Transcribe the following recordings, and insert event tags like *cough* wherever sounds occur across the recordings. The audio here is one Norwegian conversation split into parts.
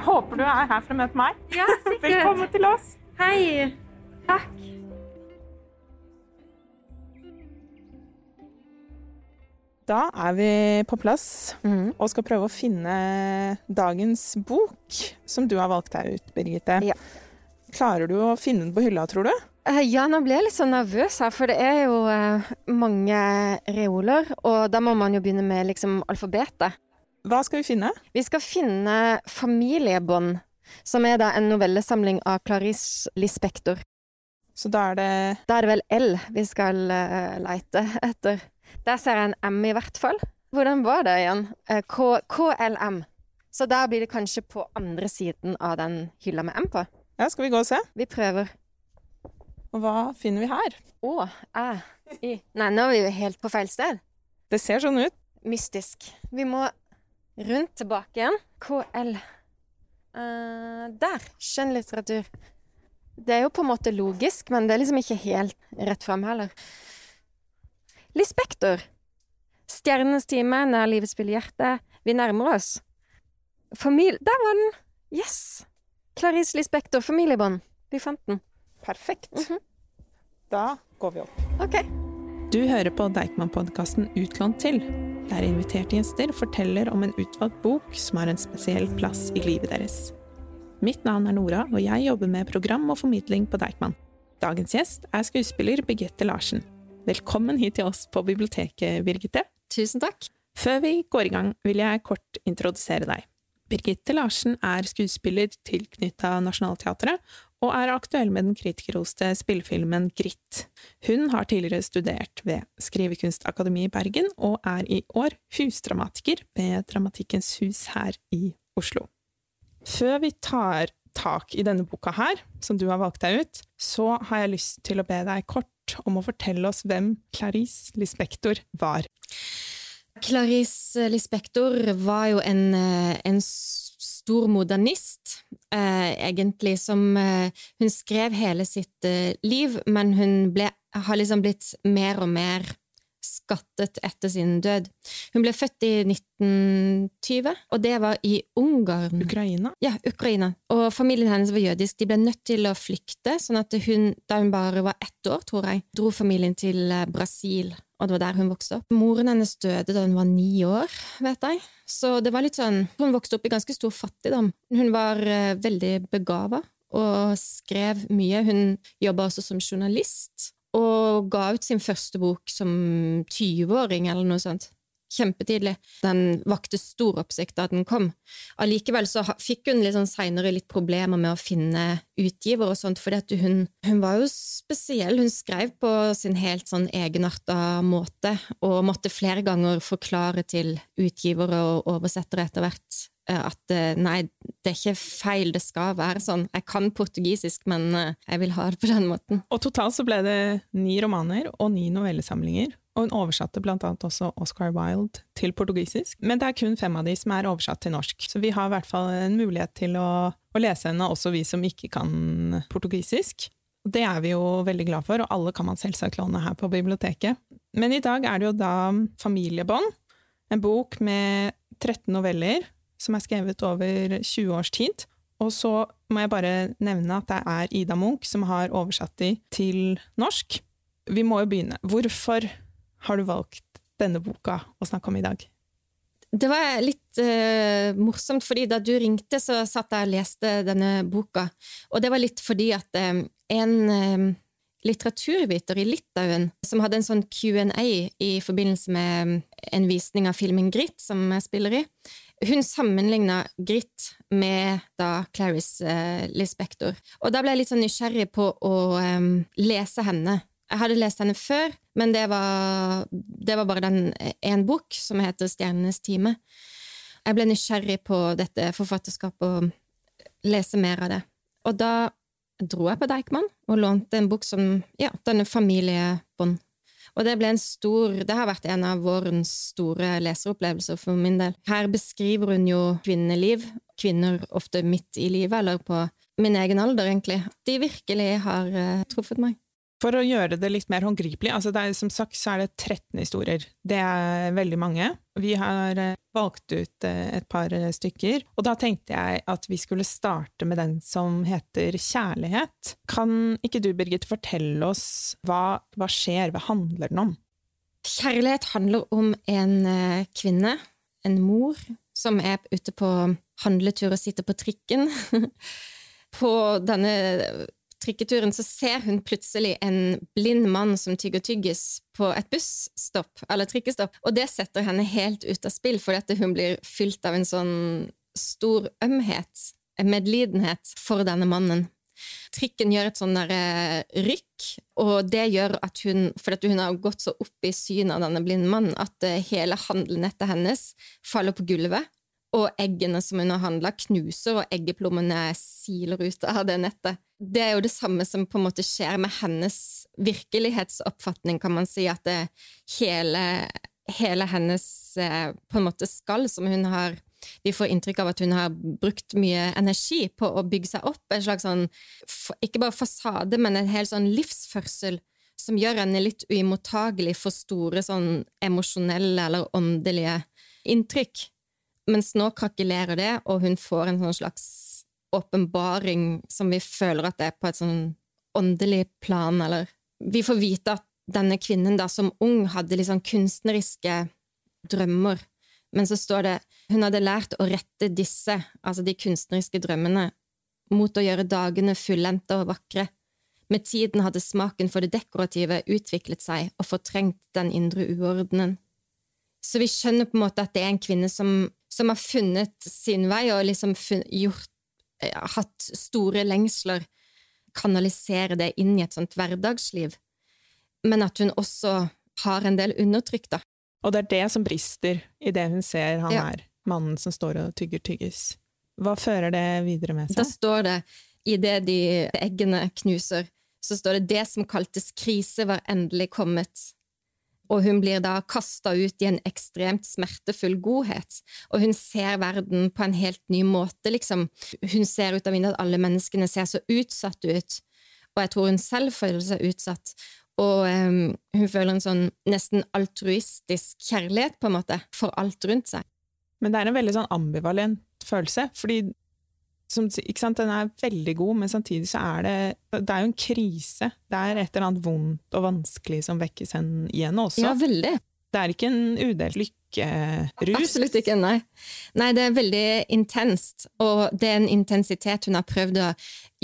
Jeg håper du er her for å møte meg. Ja, sikkert. Velkommen til oss. Hei. Takk. Da er vi på plass mm. og skal prøve å finne dagens bok som du har valgt deg ut, Birgitte. Ja. Klarer du å finne den på hylla, tror du? Eh, Ja, nå ble jeg litt sånn nervøs her, for det er jo eh, mange reoler, og da må man jo begynne med liksom alfabetet. Hva skal vi finne? Vi skal finne Familiebånd, som er da en novellesamling av Clarice Lispector. Så da er det Da er det vel L vi skal uh, leite etter. Der ser jeg en M i hvert fall. Hvordan var det igjen? Eh, K KLM. Så da blir det kanskje på andre siden av den hylla med M på. Ja, skal vi gå og se? Vi prøver. Og hva finner vi her? Å, æ, i Nei, nå er vi jo helt på feil sted. Det ser sånn ut. Mystisk. Vi må rundt tilbake igjen. KL. Uh, der. Skjønnlitteratur. Det er jo på en måte logisk, men det er liksom ikke helt rett fram heller. Lispektor. Stjernenes time, nær livets spiller hjerte. Vi nærmer oss. Familie... Der var den! Yes! Clarice Lispektor, familiebånd. Vi fant den. Perfekt. Mhm. Da går vi opp. Ok. Du hører på Deichman-podkasten Utlånt til, der inviterte gjester forteller om en utvalgt bok som har en spesiell plass i livet deres. Mitt navn er Nora, og jeg jobber med program og formidling på Deichman. Dagens gjest er skuespiller Birgitte Larsen. Velkommen hit til oss på biblioteket, Birgitte. Tusen takk. Før vi går i gang, vil jeg kort introdusere deg. Birgitte Larsen er skuespiller tilknytta Nationaltheatret, og er aktuell med den kritikerroste spillefilmen Gritt. Hun har tidligere studert ved Skrivekunstakademiet i Bergen, og er i år husdramatiker ved Dramatikkens hus her i Oslo. Før vi tar tak i denne boka her, som du har valgt deg ut, så har jeg lyst til å be deg kort om å fortelle oss hvem Clarice Lispector var. Clarice Lispector var jo en, eh, en stor modernist, eh, egentlig, som eh, Hun skrev hele sitt eh, liv, men hun ble, har liksom blitt mer og mer skattet etter sin død. Hun ble født i 1920, og det var i Ungarn. Ukraina? Ja, Ukraina. Og familien hennes var jødisk. De ble nødt til å flykte, sånn at hun, da hun bare var ett år, tror jeg, dro familien til eh, Brasil, og det var der hun vokste opp. Moren hennes døde da hun var ni år, vet jeg. Så det var litt sånn Hun vokste opp i ganske stor fattigdom. Hun var uh, veldig begava og skrev mye. Hun jobba også som journalist, og ga ut sin første bok som 20-åring, eller noe sånt. Kjempetidlig. Den vakte stor oppsikt da den kom. Allikevel så fikk hun litt sånn seinere litt problemer med å finne utgiver og sånt, fordi hun, hun var jo spesiell. Hun skrev på sin helt sånn egenarta måte, og måtte flere ganger forklare til utgivere og oversettere etter hvert eh, at eh, nei, det er ikke feil, det skal være sånn. Jeg kan portugisisk, men eh, jeg vil ha det på den måten. Og totalt så ble det ni romaner og ni novellesamlinger. Og hun oversatte blant annet også Oscar Wilde til portugisisk. Men det er kun fem av de som er oversatt til norsk. Så vi har i hvert fall en mulighet til å, å lese henne, også vi som ikke kan portugisisk. Det er vi jo veldig glad for, og alle kan man selvsagt låne her på biblioteket. Men i dag er det jo da Familiebånd, en bok med 13 noveller som er skrevet over 20 års tid. Og så må jeg bare nevne at det er Ida Munch som har oversatt de til norsk. Vi må jo begynne. Hvorfor har du valgt denne boka å snakke om i dag? Det var litt uh, morsomt, fordi da du ringte, så satt jeg og leste denne boka. Og det var litt fordi at um, en um, litteraturviter i Litauen, som hadde en sånn Q&A i forbindelse med en visning av filmen Gritt, som jeg spiller i, hun sammenligna Gritt med da Clarice eh, Lispector. Og da ble jeg litt sånn nysgjerrig på å um, lese henne. Jeg hadde lest henne før, men det var, det var bare den én bok som heter Stjernenes time. Jeg ble nysgjerrig på dette forfatterskapet og lese mer av det. Og da dro jeg på Deichman og lånte en bok som ja, denne familiebånd. Og det ble en stor Det har vært en av vårens store leseropplevelser for min del. Her beskriver hun jo kvinneliv, kvinner ofte midt i livet, eller på min egen alder, egentlig. De virkelig har uh, truffet meg. For å gjøre det litt mer håndgripelig, altså er, som sagt så er det 13 historier. Det er veldig mange. Vi har eh, valgt ut eh, et par eh, stykker, og da tenkte jeg at vi skulle starte med den som heter Kjærlighet. Kan ikke du, Birgit, fortelle oss hva, hva skjer, hva handler den om? Kjærlighet handler om en kvinne, en mor, som er ute på handletur og sitter på trikken. *laughs* på denne trikketuren så ser hun plutselig en blind mann som tygger tyggis på et busstopp, eller trikkestopp, og det setter henne helt ut av spill, fordi hun blir fylt av en sånn stor ømhet, en medlidenhet, for denne mannen. Trikken gjør et sånn der rykk, og det gjør at hun fordi hun har gått så opp i synet av denne blinde mannen at eh, hele handlenettet hennes faller på gulvet, og eggene som hun har handla, knuser, og eggeplommene siler ut av det nettet. Det er jo det samme som på en måte skjer med hennes virkelighetsoppfatning, kan man si, at det hele, hele hennes eh, på en måte skall som hun har Vi får inntrykk av at hun har brukt mye energi på å bygge seg opp en slags sånn, ikke bare fasade, men en hel sånn livsførsel som gjør henne litt uimottagelig for store sånn emosjonelle eller åndelige inntrykk. Mens nå krakelerer det, og hun får en sånn slags åpenbaring som vi føler at det er på et sånn åndelig plan, eller Vi får vite at denne kvinnen da som ung hadde sånn kunstneriske drømmer, men så står det hun hadde lært å rette disse, altså de kunstneriske drømmene, mot å gjøre dagene fullendte og vakre. Med tiden hadde smaken for det dekorative utviklet seg og fortrengt den indre uordenen. Så vi skjønner på en måte at det er en kvinne som som har funnet sin vei og liksom gjort, ja, hatt store lengsler, kanalisere det inn i et sånt hverdagsliv, men at hun også har en del undertrykk, da. Og det er det som brister i det hun ser han ja. er, mannen som står og tygger tyggis. Hva fører det videre med seg? Da står det, idet de eggene knuser, så står det 'det som kaltes krise var endelig kommet' og hun blir da kasta ut i en ekstremt smertefull godhet. Og hun ser verden på en helt ny måte, liksom. Hun ser ut av vinduet at alle menneskene ser så utsatt ut, og jeg tror hun selv føler seg utsatt. Og um, hun føler en sånn nesten altruistisk kjærlighet, på en måte, for alt rundt seg. Men det er en veldig sånn ambivalent følelse, fordi som, Den er veldig god, men samtidig så er det Det er jo en krise. Det er et eller annet vondt og vanskelig som vekkes i henne også. Ja, veldig. Det er ikke en udelt lykkerus. Absolutt ikke, nei. Nei, det er veldig intenst, og det er en intensitet hun har prøvd å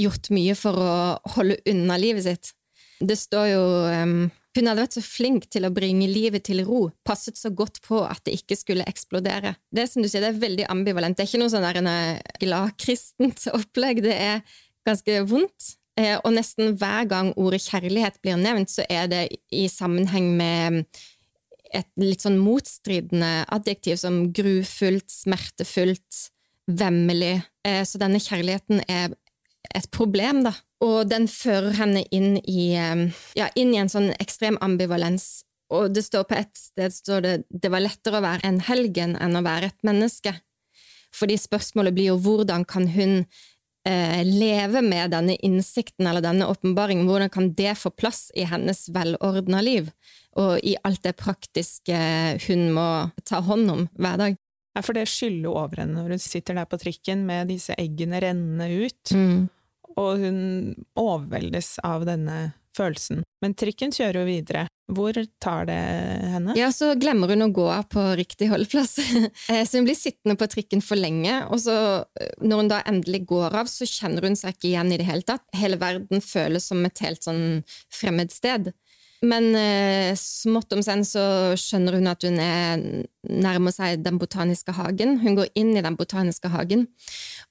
gjort mye for å holde unna livet sitt. Det står jo um, hun hadde vært så flink til å bringe livet til ro, passet så godt på at det ikke skulle eksplodere. Det som du sier, det er veldig ambivalent. Det er ikke noe sånn der gladkristent *laughs* opplegg. Det er ganske vondt. Eh, og nesten hver gang ordet kjærlighet blir nevnt, så er det i sammenheng med et litt sånn motstridende adjektiv som grufullt, smertefullt, vemmelig. Eh, så denne kjærligheten er et problem, da. Og den fører henne inn i, um, ja, inn i en sånn ekstrem ambivalens. Og det står på et sted står det det var lettere å være en helgen enn å være et menneske. Fordi spørsmålet blir jo hvordan kan hun eh, leve med denne innsikten eller denne åpenbaringen? Hvordan kan det få plass i hennes velordna liv, og i alt det praktiske hun må ta hånd om hver dag? Ja, for det skyller over henne når hun sitter der på trikken med disse eggene rennende ut. Mm og hun overveldes av denne følelsen. Men trikken kjører jo videre. Hvor tar det henne? Ja, så glemmer hun å gå av på riktig holdeplass. *laughs* Eh, så hun blir sittende på trikken for lenge, og så eh, når hun da endelig går av, så kjenner hun seg ikke igjen i det hele tatt. Hele verden føles som et helt sånn fremmed sted. Men eh, smått om senn så skjønner hun at hun er nærmer seg Den botaniske hagen. Hun går inn i Den botaniske hagen,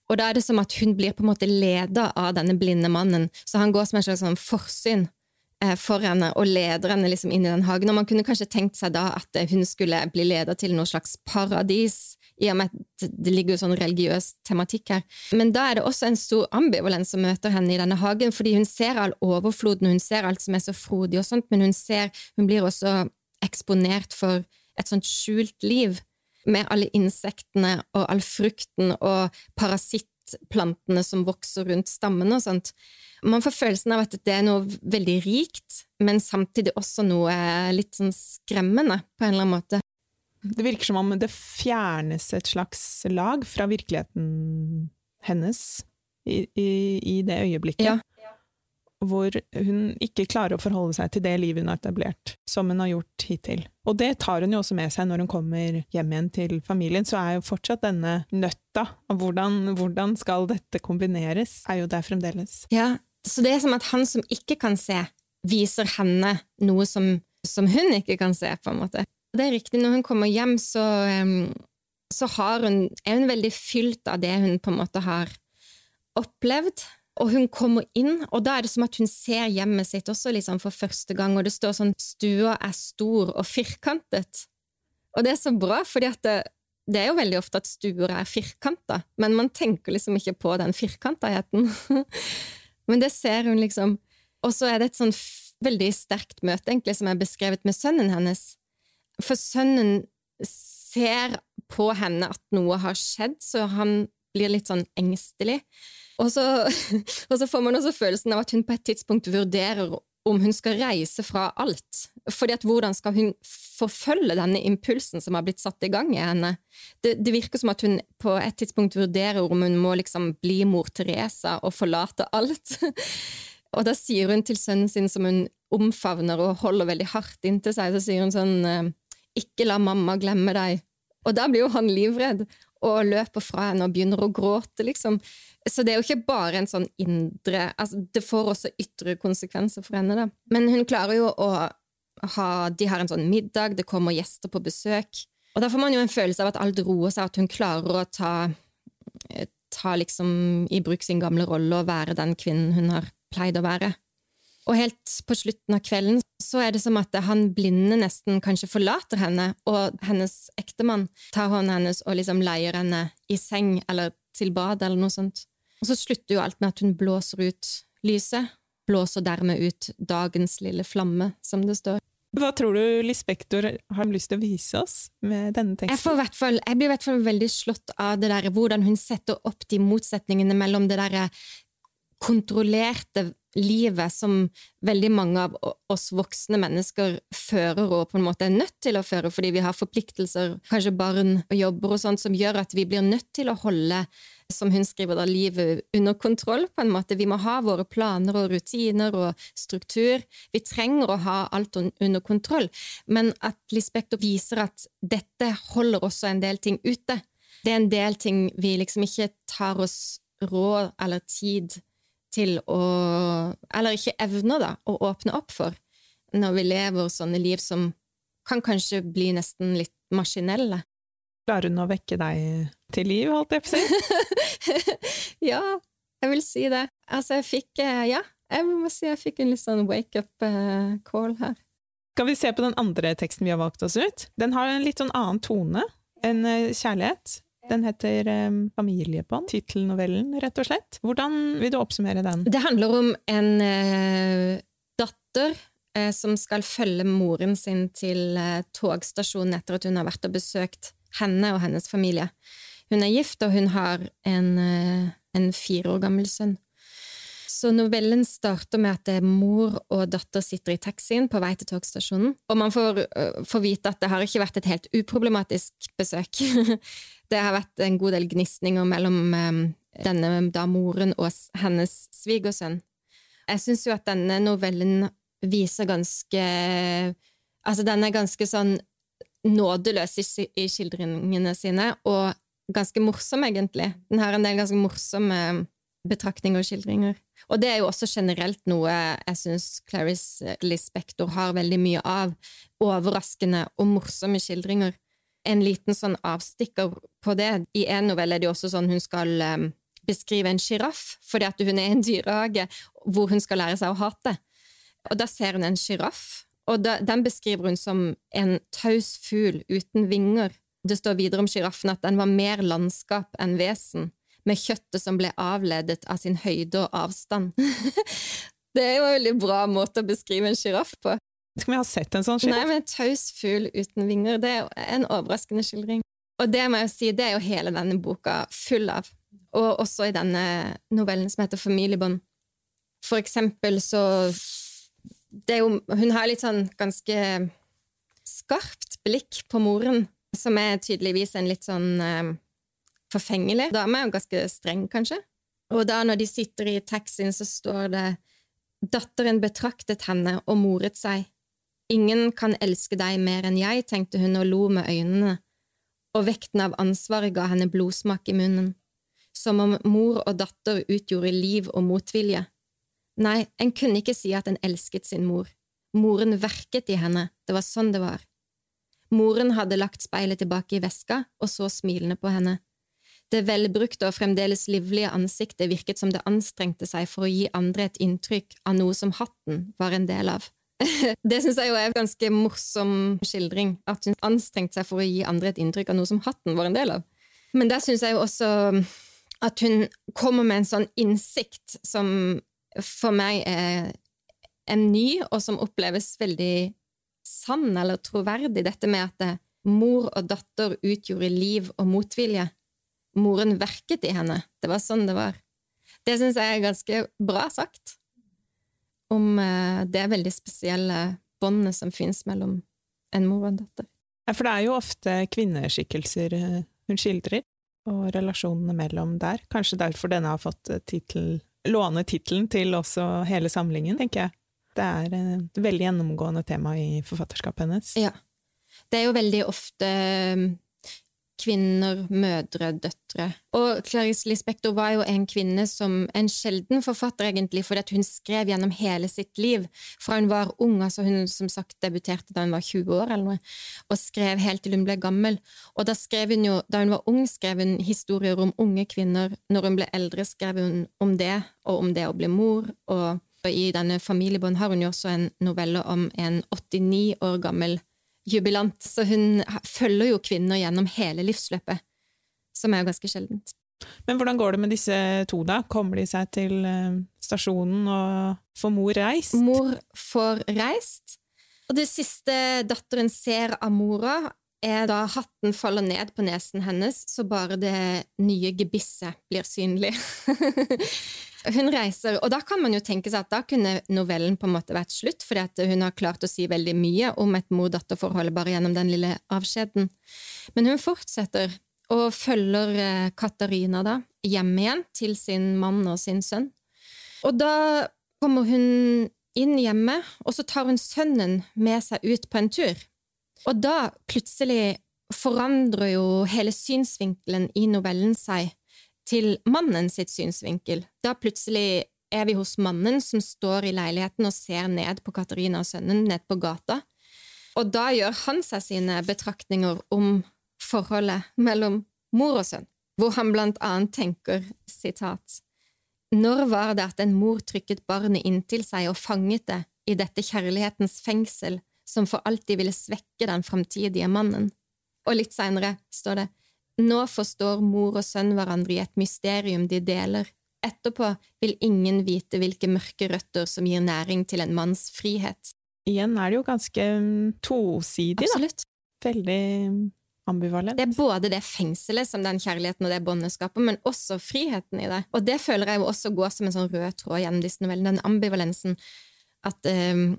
og da er det som at hun blir på en måte leda av denne blinde mannen. Så han går som en slags sånn forsyn for henne og leder henne liksom inn i den hagen. Og man kunne kanskje tenkt seg da at eh, hun skulle bli leder til noe slags paradis, i og med at det ligger jo sånn religiøs tematikk her. Men da er det også en stor ambivalens som møter henne i denne hagen, fordi hun ser all overfloden, hun ser alt som er så frodig og sånt, men hun ser, hun blir også eksponert for et sånt skjult liv med alle insektene og all frukten og parasitter plantene som vokser rundt stammene og sånt. Man får følelsen av at det er noe veldig rikt, men samtidig også noe litt sånn skremmende, på en eller annen måte. Det virker som om det fjernes et slags lag fra virkeligheten hennes i, i, i det øyeblikket. Ja. Hvor hun ikke klarer å forholde seg til det livet hun har etablert, som hun har gjort hittil. Og det tar hun jo også med seg når hun kommer hjem igjen til familien, så er jo fortsatt denne nøtta av hvordan, hvordan skal dette kombineres, er jo der fremdeles. Ja, så det er som at han som ikke kan se, viser henne noe som, som hun ikke kan se, på en måte. Det er riktig, når hun kommer hjem, så, så hun, er hun veldig fylt av det hun på en måte har opplevd. Og hun kommer inn, og da er det som at hun ser hjemmet sitt også liksom for første gang, og det står sånn 'stua er stor og firkantet'. Og det er så bra, for det, det er jo veldig ofte at stuer er firkanta, men man tenker liksom ikke på den firkantaheten. *laughs* men det ser hun liksom. Og så er det et sånn veldig sterkt møte, egentlig, som er beskrevet med sønnen hennes. For sønnen ser på henne at noe har skjedd, så han blir litt sånn engstelig. Og så, *laughs* og så, får man også følelsen av at hun på et tidspunkt vurderer om hun skal reise fra alt. Fordi at hvordan skal hun forfølge denne impulsen som har blitt satt i gang i henne? Det, det virker som at hun på et tidspunkt vurderer om hun må liksom bli mor Teresa og forlate alt. *laughs* Og da sier hun til sønnen sin, som hun omfavner og holder veldig hardt inntil seg, så sier hun sånn eh, Ikke la mamma glemme deg. Og da blir jo han livredd og løper fra henne og begynner å gråte, liksom. Så det er jo ikke bare en sånn indre altså Det får også ytre konsekvenser for henne, da. Men hun klarer jo å ha De har en sånn middag, det kommer gjester på besøk. Og da får man jo en følelse av at alt roer seg, at hun klarer å ta, ta liksom i bruk sin gamle rolle og være den kvinnen hun har pleid å være. Og helt på slutten av kvelden så er det som at han blinde nesten kanskje forlater henne, og hennes ektemann tar hånden hennes og liksom leier henne i seng eller til bad eller noe sånt. Og så slutter jo alt med at hun blåser ut lyset, blåser dermed ut dagens lille flamme, som det står. Hva tror du Lispektor har lyst til å vise oss med denne teksten? Jeg, fall, jeg blir i hvert fall veldig slått av det der, hvordan hun setter opp de motsetningene mellom det derre kontrollerte livet som veldig mange av oss voksne mennesker fører og på en måte er nødt til å føre fordi vi har forpliktelser, kanskje barn og jobber og sånt, som gjør at vi blir nødt til å holde, som hun skriver, da, livet under kontroll, på en måte. Vi må ha våre planer og rutiner og struktur. Vi trenger å ha alt under kontroll. Men at Lispektor viser at dette holder også en del ting ute. Det er en del ting vi liksom ikke tar oss råd eller tid til å Eller ikke evner, da, å åpne opp for når vi lever sånne liv som kan kanskje bli nesten litt maskinelle. Klarer hun å vekke deg til liv, holdt jeg på å si? *laughs* ja, jeg vil si det. Altså, jeg fikk eh, Ja, jeg må si jeg fikk en litt sånn wake-up-call eh, her. Skal vi se på den andre teksten vi har valgt oss ut? Den har en litt sånn annen tone enn eh, kjærlighet. Den heter um, Familiebånd, tittelnovellen, rett og slett. Hvordan vil du oppsummere den? Det handler om en uh, datter uh, som skal følge moren sin til uh, togstasjonen etter at hun har vært og besøkt henne og hennes familie. Hun er gift, og hun har en, en fire år gammel sønn. Så novellen starter med at mor og datter sitter i taxien på vei til togstasjonen, og man får, får vite at det har ikke vært et helt uproblematisk besøk. *laughs* det har vært en god del gnisninger mellom um, denne da moren og hennes svigersønn. Jeg syns jo at denne novellen viser ganske Altså, den er ganske sånn nådeløs i skildringene sine, og ganske morsom, egentlig. Den har en del ganske morsomme betraktninger og skildringer. Og det er jo også generelt noe jeg syns Clarice Lispector har veldig mye av. Overraskende og morsomme skildringer en liten sånn avstikker på det. I en novelle er det jo også sånn hun skal um, beskrive en sjiraff, fordi at hun er i en dyrehage hvor hun skal lære seg å hate. Og da ser hun en sjiraff, og da, den beskriver hun som en taus fugl uten vinger. Det står videre om sjiraffen at den var mer landskap enn vesen, med kjøttet som ble avledet av sin høyde og avstand. *laughs* det er jo en veldig bra måte å beskrive en sjiraff på. Skal vi ha sett en sånn sjiraff? Nei, men en taus fugl uten vinger. Det er jo en overraskende skildring. Og det må jeg si, det er jo hele denne boka full av. og også i denne novellen som heter Familiebånd. For eksempel så det jo, Hun har litt sånn ganske skarpt blikk på moren, som er tydeligvis en litt sånn eh, forfengelig dame, og ganske streng, kanskje. Og da når de sitter i taxien, så står det Datteren betraktet henne og moret seg. Ingen kan elske deg mer enn jeg, tenkte hun og lo med øynene, og vekten av ansvaret ga henne blodsmak i munnen, som om mor og datter utgjorde liv og motvilje. Nei, en kunne ikke si at en elsket sin mor. Moren verket i henne, det var sånn det var. Moren hadde lagt speilet tilbake i veska og så smilende på henne. Det velbrukte og fremdeles livlige ansiktet virket som det anstrengte seg for å gi andre et inntrykk av noe som hatten var en del av. *laughs* det syns jeg jo er en ganske morsom skildring, at hun anstrengte seg for å gi andre et inntrykk av noe som hatten var en del av. Men der syns jeg jo også at hun kommer med en sånn innsikt som for meg er en ny, og som oppleves veldig sann eller troverdig, dette med at mor og datter utgjorde liv og motvilje. Moren verket i henne. Det var sånn det var. Det syns jeg er ganske bra sagt om uh, det veldig spesielle båndet som fins mellom en mor og en datter. Ja, for det er jo ofte kvinneskikkelser eh, hun skildrer, og relasjonene mellom der. Kanskje derfor denne har fått eh, titel, låne tittelen til også hele samlingen, tenker jeg. Det er et veldig gjennomgående tema i forfatterskapet hennes. Ja. Det er jo veldig ofte kvinner, mødre, døtre. Og Clarice Lispector var jo en kvinne som en sjelden forfatter, egentlig, fordi hun skrev gjennom hele sitt liv. Fra hun var ung, altså hun som sagt debuterte da hun var 20 år, eller noe, og skrev helt til hun ble gammel. Og da hun jo, da hun var ung, skrev hun historier om unge kvinner. Når hun ble eldre, skrev hun om det, og om det å bli mor. og i denne familiebånd har hun jo også en novelle om en 89 år gammel jubilant, så hun følger jo kvinner gjennom hele livsløpet, som er jo ganske sjeldent. Men hvordan går det med disse to, da? Kommer de seg til eh, stasjonen og får mor reist? Mor får reist, og det siste datteren ser av mora, er da hatten faller ned på nesen hennes, så bare det nye gebisset blir synlig. *laughs* Hun reiser, og da kan man jo tenke seg at da kunne novellen på en måte vært slutt, fordi hun har klart å si veldig mye om et mor-datter-forhold bare gjennom den lille avskjeden. Men hun fortsetter og følger eh, Katarina da hjem igjen til sin mann og sin sønn. Og da kommer hun inn hjemme, og så tar hun sønnen med seg ut på en tur. Og da plutselig forandrer jo hele synsvinkelen i novellen seg til mannen sitt synsvinkel. Da plutselig er vi hos mannen som står i leiligheten og ser ned på Katarina og sønnen ned på gata. Og da gjør han seg sine betraktninger om forholdet mellom mor og sønn, hvor han blant annet tenker sitat Når var det at en mor trykket barnet inntil seg og fanget det i dette kjærlighetens fengsel som for alltid ville svekke den framtidige mannen? Og litt seinere står det nå forstår mor og sønn hverandre i et mysterium de deler. Etterpå vil ingen vite hvilke mørke røtter som gir næring til en manns frihet. Igjen er det jo ganske mm, tosidig, Absolutt. da. Veldig ambivalent. Det er både det fengselet som den kjærligheten og det båndet skaper, men også friheten i det. Og det føler jeg jo også går som en sånn rød tråd gjennom disse novellene, den ambivalensen. At um,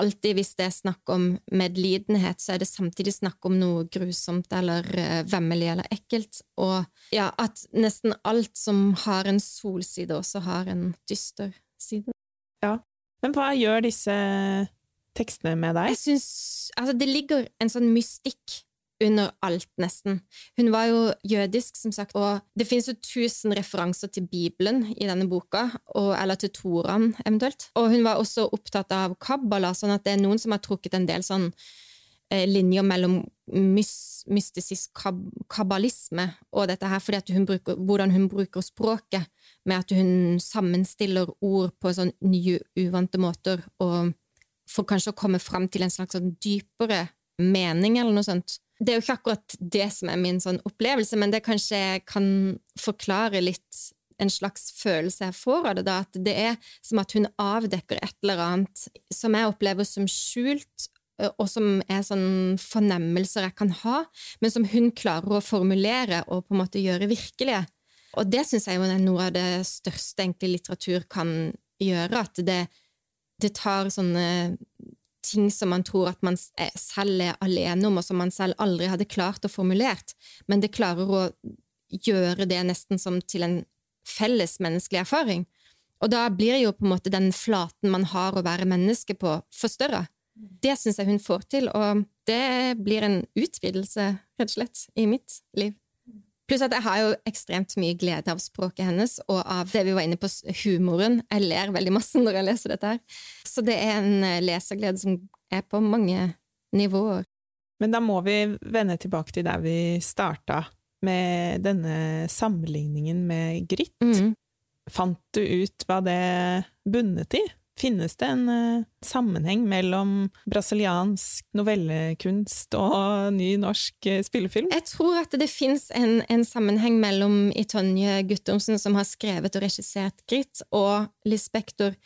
alltid hvis det er snakk om medlidenhet, så er det samtidig snakk om noe grusomt eller uh, vemmelig eller ekkelt. Og ja, at nesten alt som har en solside, også har en dyster side. Ja. Men hva gjør disse tekstene med deg? Jeg syns Altså, det ligger en sånn mystikk under alt, nesten. Hun var jo jødisk, som sagt, og det finnes jo tusen referanser til Bibelen i denne boka, og, eller til Toran eventuelt. Og hun var også opptatt av kabbala, sånn at det er noen som har trukket en del sånn eh, linjer mellom mys, mystisk kab, kabbalisme og dette her, fordi hun bruker, hvordan hun bruker språket, med at hun sammenstiller ord på sånn nye, uvante måter, og for kanskje å komme fram til en slags sånn dypere mening, eller noe sånt. Det er jo ikke akkurat det som er min sånn opplevelse, men det kanskje kan forklare litt en slags følelse jeg får av det, da, at det er som at hun avdekker et eller annet som jeg opplever som skjult, og som er sånn fornemmelser jeg kan ha, men som hun klarer å formulere og på en måte gjøre virkelige. Og det syns jeg er noe av det største egentlig litteratur kan gjøre, at det, det tar sånne ting som man tror at man selv er alene om, og som man selv aldri hadde klart å formulert, men det klarer å gjøre det nesten som til en felles menneskelig erfaring. Og da blir jo på en måte den flaten man har å være menneske på, forstørra. Det syns jeg hun får til, og det blir en utvidelse, rett og slett, i mitt liv. Pluss at jeg har jo ekstremt mye glede av språket hennes, og av det vi var inne på, humoren. Jeg ler veldig masse når jeg leser dette her. Så det er en eh, leserglede som er på mange nivåer. Men da må vi vende tilbake til der vi starta, med denne sammenligningen med Gritt. Mm. Fant du ut hva det bunnet i? Finnes det en uh, sammenheng mellom brasiliansk novellekunst og ny norsk uh, spillefilm? Jeg tror at det fins en, en, sammenheng mellom Itonje Guttormsen, som har skrevet og regissert Gritt, og Liz Spektor.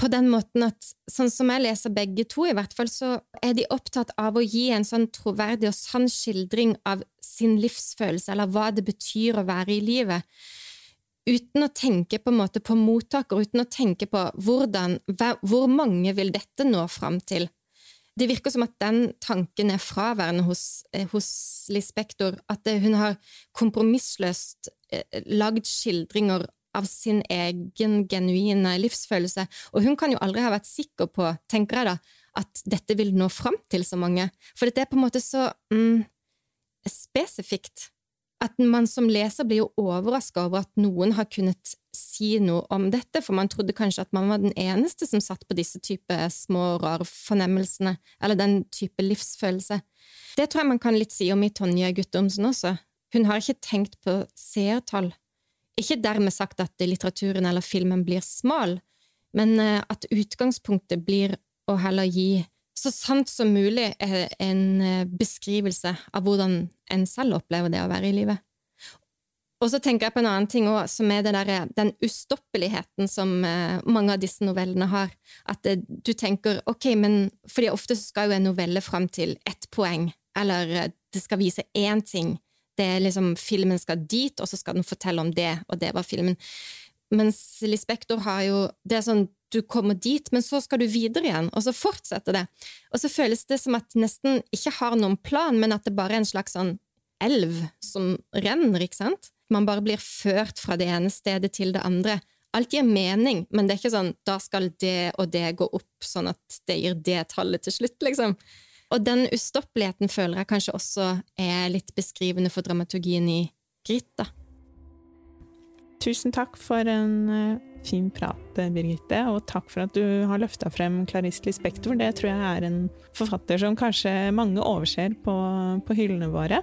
På den måten at, sånn som jeg leser begge to, i hvert fall, så er de opptatt av å gi en sånn troverdig og sann skildring av sin livsfølelse, eller hva det betyr å være i livet uten å tenke på, en måte på mottaker, uten å tenke på hvordan, hvor mange vil dette nå fram til. Det virker som at den tanken er fraværende hos, eh, hos Liz Spektor, at hun har kompromissløst eh, lagd skildringer av sin egen genuine livsfølelse, og hun kan jo aldri ha vært sikker på, tenker jeg da, at dette vil nå fram til så mange, for dette er på en måte så mm, spesifikt at man som leser blir jo overraska over at noen har kunnet si noe om dette, for man trodde kanskje at man var den eneste som satt på disse type små, rare fornemmelsene, eller den type livsfølelse. Det tror jeg man kan litt si om i Tonje Guttormsen også. Hun har ikke tenkt på seertall. Ikke dermed sagt at litteraturen eller filmen blir smal, men eh, at utgangspunktet blir å heller gi så sant som mulig er en eh, beskrivelse av hvordan en selv opplever det å være i livet. Og så tenker jeg på en annen ting også, som er der, den ustoppeligheten som eh, mange av disse novellene har. At du tenker ok, men fordi ofte skal jo en novelle fram til ett poeng, eller eh, det skal vise én ting. Det er liksom, Filmen skal dit, og så skal den fortelle om det, og det var filmen. Mens Lispektor har jo Det er sånn du kommer dit, men så skal du videre igjen, og så fortsetter det. Og så føles det som at nesten ikke har noen plan, men at det bare er en slags sånn elv som renner, ikke sant? Man bare blir ført fra det ene stedet til det andre. Alt gir mening, men det er ikke sånn da skal det og det gå opp, sånn at det gir det tallet til slutt, liksom. Og den ustoppeligheten føler jeg kanskje også er litt beskrivende for dramaturgien i Grit, da. Tusen takk for en eh, fin prat, Birgitte, og takk for at du har løfta frem Clarice Lispector. Det tror jeg er en forfatter som kanskje mange overser på, på hyllene våre.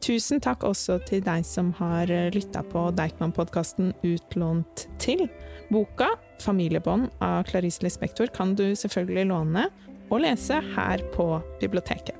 Tusen takk også til deg som har lytta på Deichman-podkasten Utlånt til. Boka 'Familiebånd' av Clarice Lispector kan du selvfølgelig låne og lese her på biblioteket.